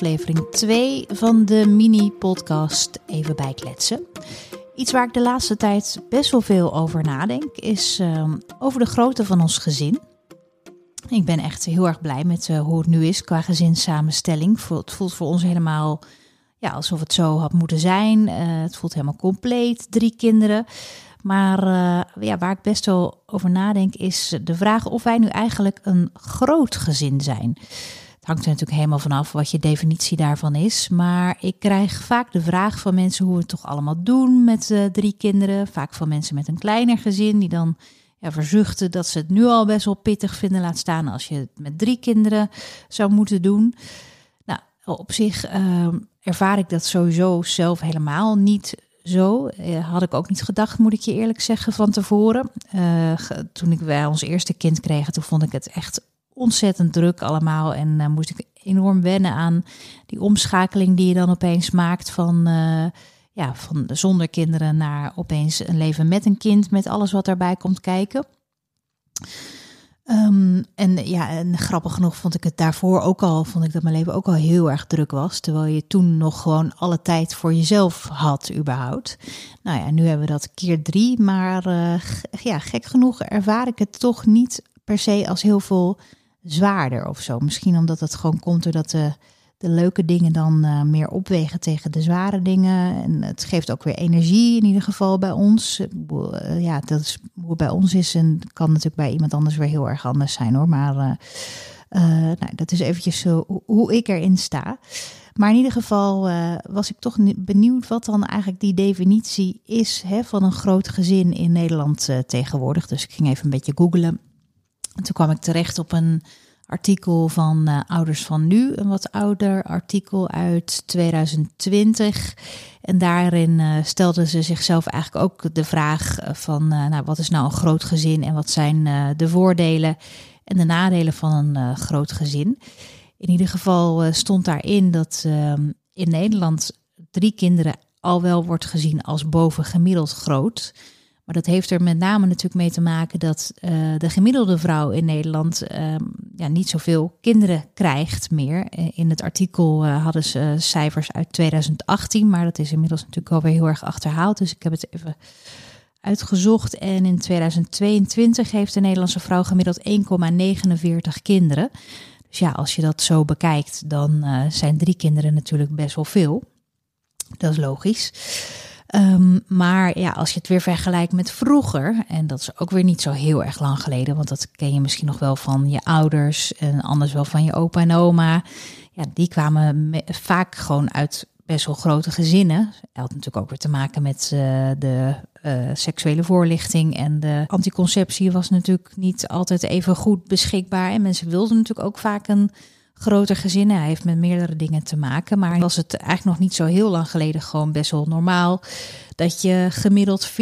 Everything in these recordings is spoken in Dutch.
aflevering 2 van de mini-podcast Even bijkletsen. Iets waar ik de laatste tijd best wel veel over nadenk, is uh, over de grootte van ons gezin. Ik ben echt heel erg blij met uh, hoe het nu is qua gezinssamenstelling. Het voelt voor ons helemaal ja, alsof het zo had moeten zijn. Uh, het voelt helemaal compleet, drie kinderen. Maar uh, ja, waar ik best wel over nadenk is de vraag of wij nu eigenlijk een groot gezin zijn. Hangt er natuurlijk helemaal vanaf wat je definitie daarvan is. Maar ik krijg vaak de vraag van mensen hoe we het toch allemaal doen met uh, drie kinderen. Vaak van mensen met een kleiner gezin die dan ja, verzuchten dat ze het nu al best wel pittig vinden. Laat staan als je het met drie kinderen zou moeten doen. Nou, op zich uh, ervaar ik dat sowieso zelf helemaal niet zo. Uh, had ik ook niet gedacht, moet ik je eerlijk zeggen, van tevoren. Uh, toen ik wij ons eerste kind kregen, toen vond ik het echt ontzettend druk allemaal. En uh, moest ik enorm wennen aan die omschakeling die je dan opeens maakt van, ja, van zonder kinderen naar opeens een leven met een kind, met alles wat daarbij komt kijken. Um, en ja, en grappig genoeg vond ik het daarvoor ook al, vond ik dat mijn leven ook al heel erg druk was. Terwijl je toen nog gewoon alle tijd voor jezelf had, überhaupt. Nou ja, nu hebben we dat keer drie. Maar uh, ja, gek genoeg ervaar ik het toch niet per se als heel veel zwaarder of zo. Misschien omdat het gewoon komt doordat de de leuke dingen dan uh, meer opwegen tegen de zware dingen. En het geeft ook weer energie, in ieder geval bij ons. Uh, ja, dat is hoe het bij ons is. En kan natuurlijk bij iemand anders weer heel erg anders zijn hoor. Maar uh, nou, dat is eventjes hoe ik erin sta. Maar in ieder geval was ik toch benieuwd wat dan eigenlijk die definitie is hè, van een groot gezin in Nederland tegenwoordig. Dus ik ging even een beetje googlen. En toen kwam ik terecht op een artikel van uh, Ouders van Nu, een wat ouder artikel uit 2020. En daarin uh, stelden ze zichzelf eigenlijk ook de vraag van, uh, nou, wat is nou een groot gezin en wat zijn de voordelen en de nadelen van een groot gezin? In ieder geval stond daarin dat ehm, in Nederland drie kinderen al wel wordt gezien als bovengemiddeld groot. Maar dat heeft er met name natuurlijk mee te maken dat uh, de gemiddelde vrouw in Nederland uh, ja, niet zoveel kinderen krijgt meer. Eh, in het artikel uh, hadden ze cijfers uit 2018, maar dat is inmiddels natuurlijk alweer heel erg achterhaald. Dus ik heb het even uitgezocht. En in 2022 heeft de Nederlandse vrouw gemiddeld 1,49 kinderen. Dus ja, als je dat zo bekijkt, dan zijn drie kinderen natuurlijk best wel veel. Dat is logisch. Um, maar ja, als je het weer vergelijkt met vroeger, en dat is ook weer niet zo heel erg lang geleden, want dat ken je misschien nog wel van je ouders en anders wel van je opa en oma. Ja, die kwamen vaak gewoon uit best wel grote gezinnen. Dat had natuurlijk ook weer te maken met uh, de uh, seksuele voorlichting en de anticonceptie was natuurlijk niet altijd even goed beschikbaar. En mensen wilden natuurlijk ook vaak een groter gezin. Hij heeft met meerdere dingen te maken. Maar was het eigenlijk nog niet zo heel lang geleden gewoon best wel normaal dat je gemiddeld 4,5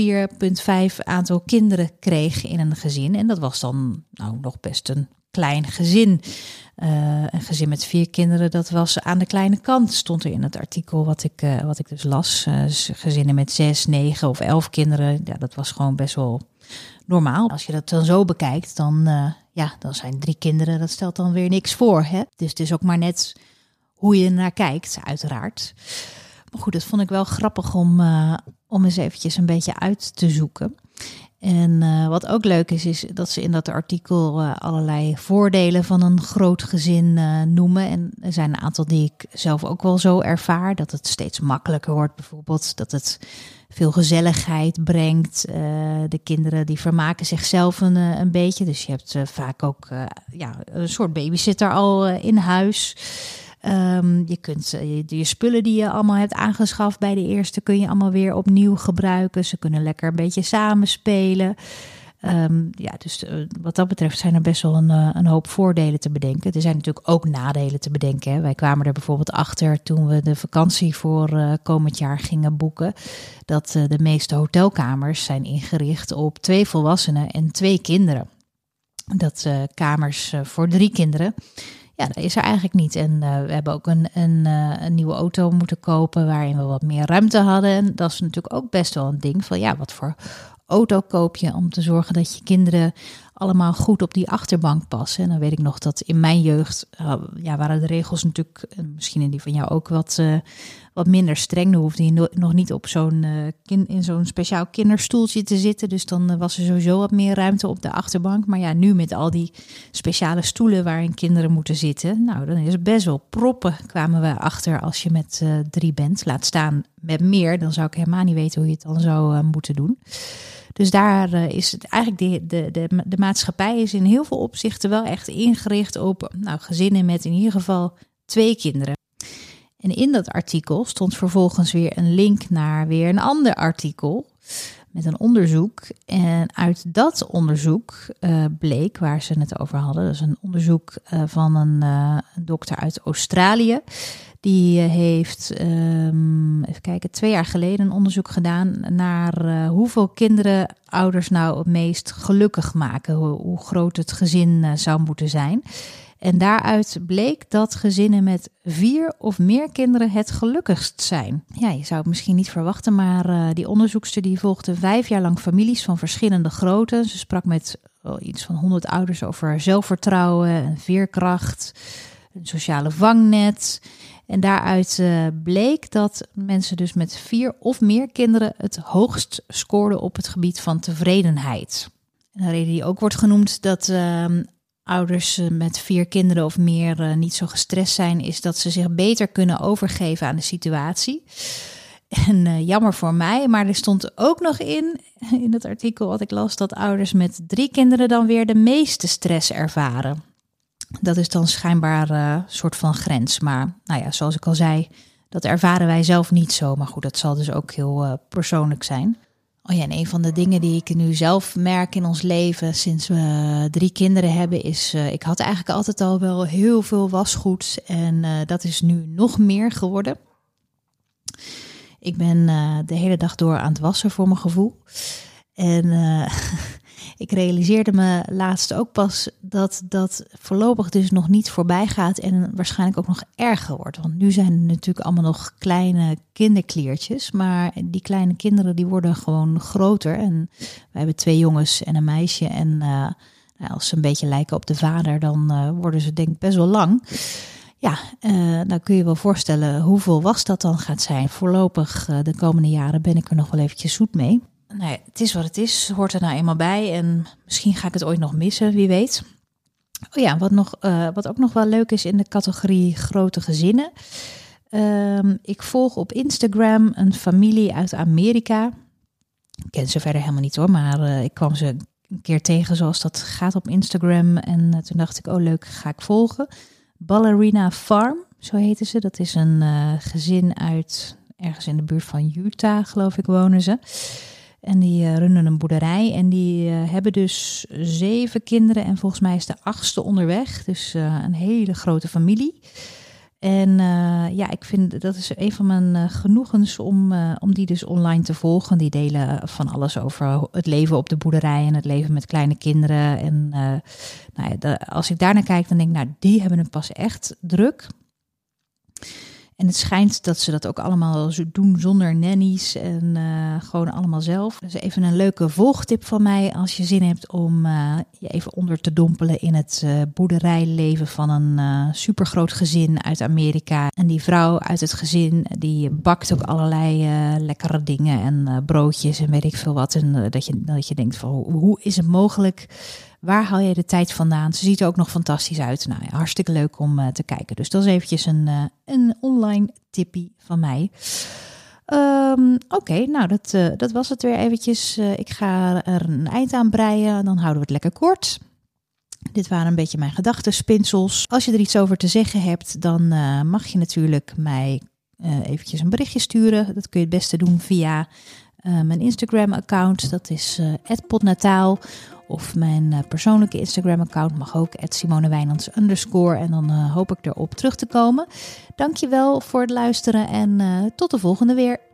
aantal kinderen kreeg in een gezin. En dat was dan nou nog best een klein gezin. Uh, een gezin met vier kinderen, dat was aan de kleine kant, stond er in het artikel wat ik, uh, wat ik dus las. Uh, gezinnen met zes, negen of elf kinderen, ja, dat was gewoon best wel normaal. Als je dat dan zo bekijkt, dan, ja, dan zijn drie kinderen, dat stelt dan weer niks voor. Hè? Dus het is ook maar net hoe je naar kijkt, uiteraard. Maar goed, dat vond ik wel grappig om, uh, om eens eventjes een beetje uit te zoeken. En uh, wat ook leuk is, is dat ze in dat artikel uh, allerlei voordelen van een groot gezin noemen. En er zijn een aantal die ik zelf ook wel zo ervaar. Dat het steeds makkelijker wordt, bijvoorbeeld. Dat het veel gezelligheid brengt. de kinderen die vermaken zichzelf een, een beetje. Dus je hebt vaak ook ja, een soort babysitter al in huis. Um, je kunt je, je, spullen die je allemaal hebt aangeschaft bij de eerste, kun je allemaal weer opnieuw gebruiken. Ze kunnen lekker een beetje samenspelen. Um, ja, dus uh, wat dat betreft zijn er best wel een, uh, een, hoop voordelen te bedenken. Er zijn natuurlijk ook nadelen te bedenken. Hè. Wij kwamen er bijvoorbeeld achter toen we de vakantie voor uh, komend jaar gingen boeken. Dat de meeste hotelkamers zijn ingericht op twee volwassenen en twee kinderen. Dat kamers voor drie kinderen ja, dat is er eigenlijk niet. En we hebben ook een, een, een, nieuwe auto moeten kopen waarin we wat meer ruimte hadden. En dat is natuurlijk ook best wel een ding van ja, wat voor auto koop je om te zorgen dat je kinderen allemaal goed op die achterbank passen. En dan weet ik nog dat in mijn jeugd uh, ja, waren de regels natuurlijk, misschien in die van jou ook, wat, uh, wat minder streng. Dan hoefde je nog niet op zo'n uh, in zo'n speciaal kinderstoeltje te zitten. Dus dan was er sowieso wat meer ruimte op de achterbank. Maar ja, nu met al die speciale stoelen waarin kinderen moeten zitten. Nou, dan is best wel proppen, kwamen we achter als je met drie bent. Laat staan met meer, dan zou ik helemaal niet weten hoe je het dan zou moeten doen. Dus daar uh, is het eigenlijk de, de, de, de maatschappij is in heel veel opzichten wel echt ingericht op nou, gezinnen met in ieder geval twee kinderen. En in dat artikel stond vervolgens weer een link naar weer een ander artikel met een onderzoek. En uit dat onderzoek uh, bleek waar ze het over hadden. Dat is een onderzoek uh, van een dokter uit Australië. Die eh, heeft, um, even kijken, twee jaar geleden een onderzoek gedaan naar uh, hoeveel kinderen ouders nou het meest gelukkig maken. Hoe, groot het gezin uh, zou moeten zijn. En daaruit bleek dat gezinnen met vier of meer kinderen het gelukkigst zijn. Ja, je zou het misschien niet verwachten, maar die onderzoekster die volgde vijf jaar lang families van verschillende grootte. Ze sprak met oh, iets van honderd ouders over zelfvertrouwen en veerkracht, een sociale vangnet. En daaruit uh, bleek dat mensen dus met vier of meer kinderen het hoogst scoorden op het gebied van tevredenheid. En een reden die ook wordt genoemd dat uh, ouders eh, met vier kinderen of meer uh, niet zo gestrest zijn, is dat ze zich beter kunnen overgeven aan de situatie. En jammer voor mij, maar er stond ook nog in, in het artikel wat ik las, dat ouders met drie kinderen dan weer de meeste stress ervaren. Dat is dan schijnbaar een uh, soort van grens. Maar nou ja, zoals ik al zei, dat ervaren wij zelf niet zo. Maar goed, dat zal dus ook heel uh, persoonlijk zijn. Oh ja, en een van de dingen die ik nu zelf merk in ons leven sinds we drie kinderen hebben, is uh, ik had eigenlijk altijd al wel heel veel wasgoed. En dat is nu nog meer geworden. Ik ben de hele dag door aan het wassen voor mijn gevoel. En ik realiseerde me laatst ook pas dat dat voorlopig dus nog niet voorbij gaat en waarschijnlijk ook nog erger wordt. Want nu zijn er natuurlijk allemaal nog kleine kinderkliertjes, maar die kleine kinderen die worden gewoon groter. En wij hebben twee jongens en een meisje en uh, nou, als ze een beetje lijken op de vader, dan uh, worden ze denk ik best wel lang. Ja, uh, dan kun je wel voorstellen hoeveel was dat dan gaat zijn. Voorlopig de komende jaren ben ik er nog wel eventjes zoet mee ja, het is wat het is, hoort er nou eenmaal bij. En misschien ga ik het ooit nog missen, wie weet. Oh ja, wat, nog, uh, wat ook nog wel leuk is in de categorie grote gezinnen. Uh, ik volg op Instagram een familie uit Amerika. Ik ken ze verder helemaal niet hoor, maar uh, ik kwam ze een keer tegen zoals dat gaat op Instagram. En uh, toen dacht ik, oh leuk, ga ik volgen. Ballerina Farm, zo heten ze. Dat is een gezin uit ergens in de buurt van Utah, geloof ik, wonen ze. En die uh, runnen een boerderij. En die uh, hebben dus zeven kinderen. En volgens mij is de achtste onderweg. Dus uh, een hele grote familie. En ja, ik vind dat is een van mijn genoegens om, om die dus online te volgen. Die delen van alles over het leven op de boerderij en het leven met kleine kinderen. En nou ja, als ik daarnaar kijk, dan denk ik, nou, die hebben het pas echt druk. En het schijnt dat ze dat ook allemaal doen zonder nannies en uh, gewoon allemaal zelf. Dus even een leuke volgtip van mij als je zin hebt om uh, je even onder te dompelen in het uh, boerderijleven van een supergroot gezin uit Amerika. En die vrouw uit het gezin die bakt ook allerlei lekkere dingen en broodjes en weet ik veel wat. En dat, je, dat je denkt van hoe is het mogelijk Waar haal je de tijd vandaan? Ze ziet er ook nog fantastisch uit. Nou ja, hartstikke leuk om uh, te kijken. Dus dat is eventjes een, uh, een online tippie van mij. Um, Oké, nou dat, uh, dat was het weer eventjes. ik ga er een eind aan breien. Dan houden we het lekker kort. Dit waren een beetje mijn gedachtenspinsels. Als je er iets over te zeggen hebt, dan mag je natuurlijk mij eventjes een berichtje sturen. Dat kun je het beste doen via mijn Instagram-account. Dat is @potnataal of mijn uh, persoonlijke Instagram-account mag ook, Simone underscore. En dan uh, hoop ik erop terug te komen. Dankjewel voor het luisteren en uh, tot de volgende weer.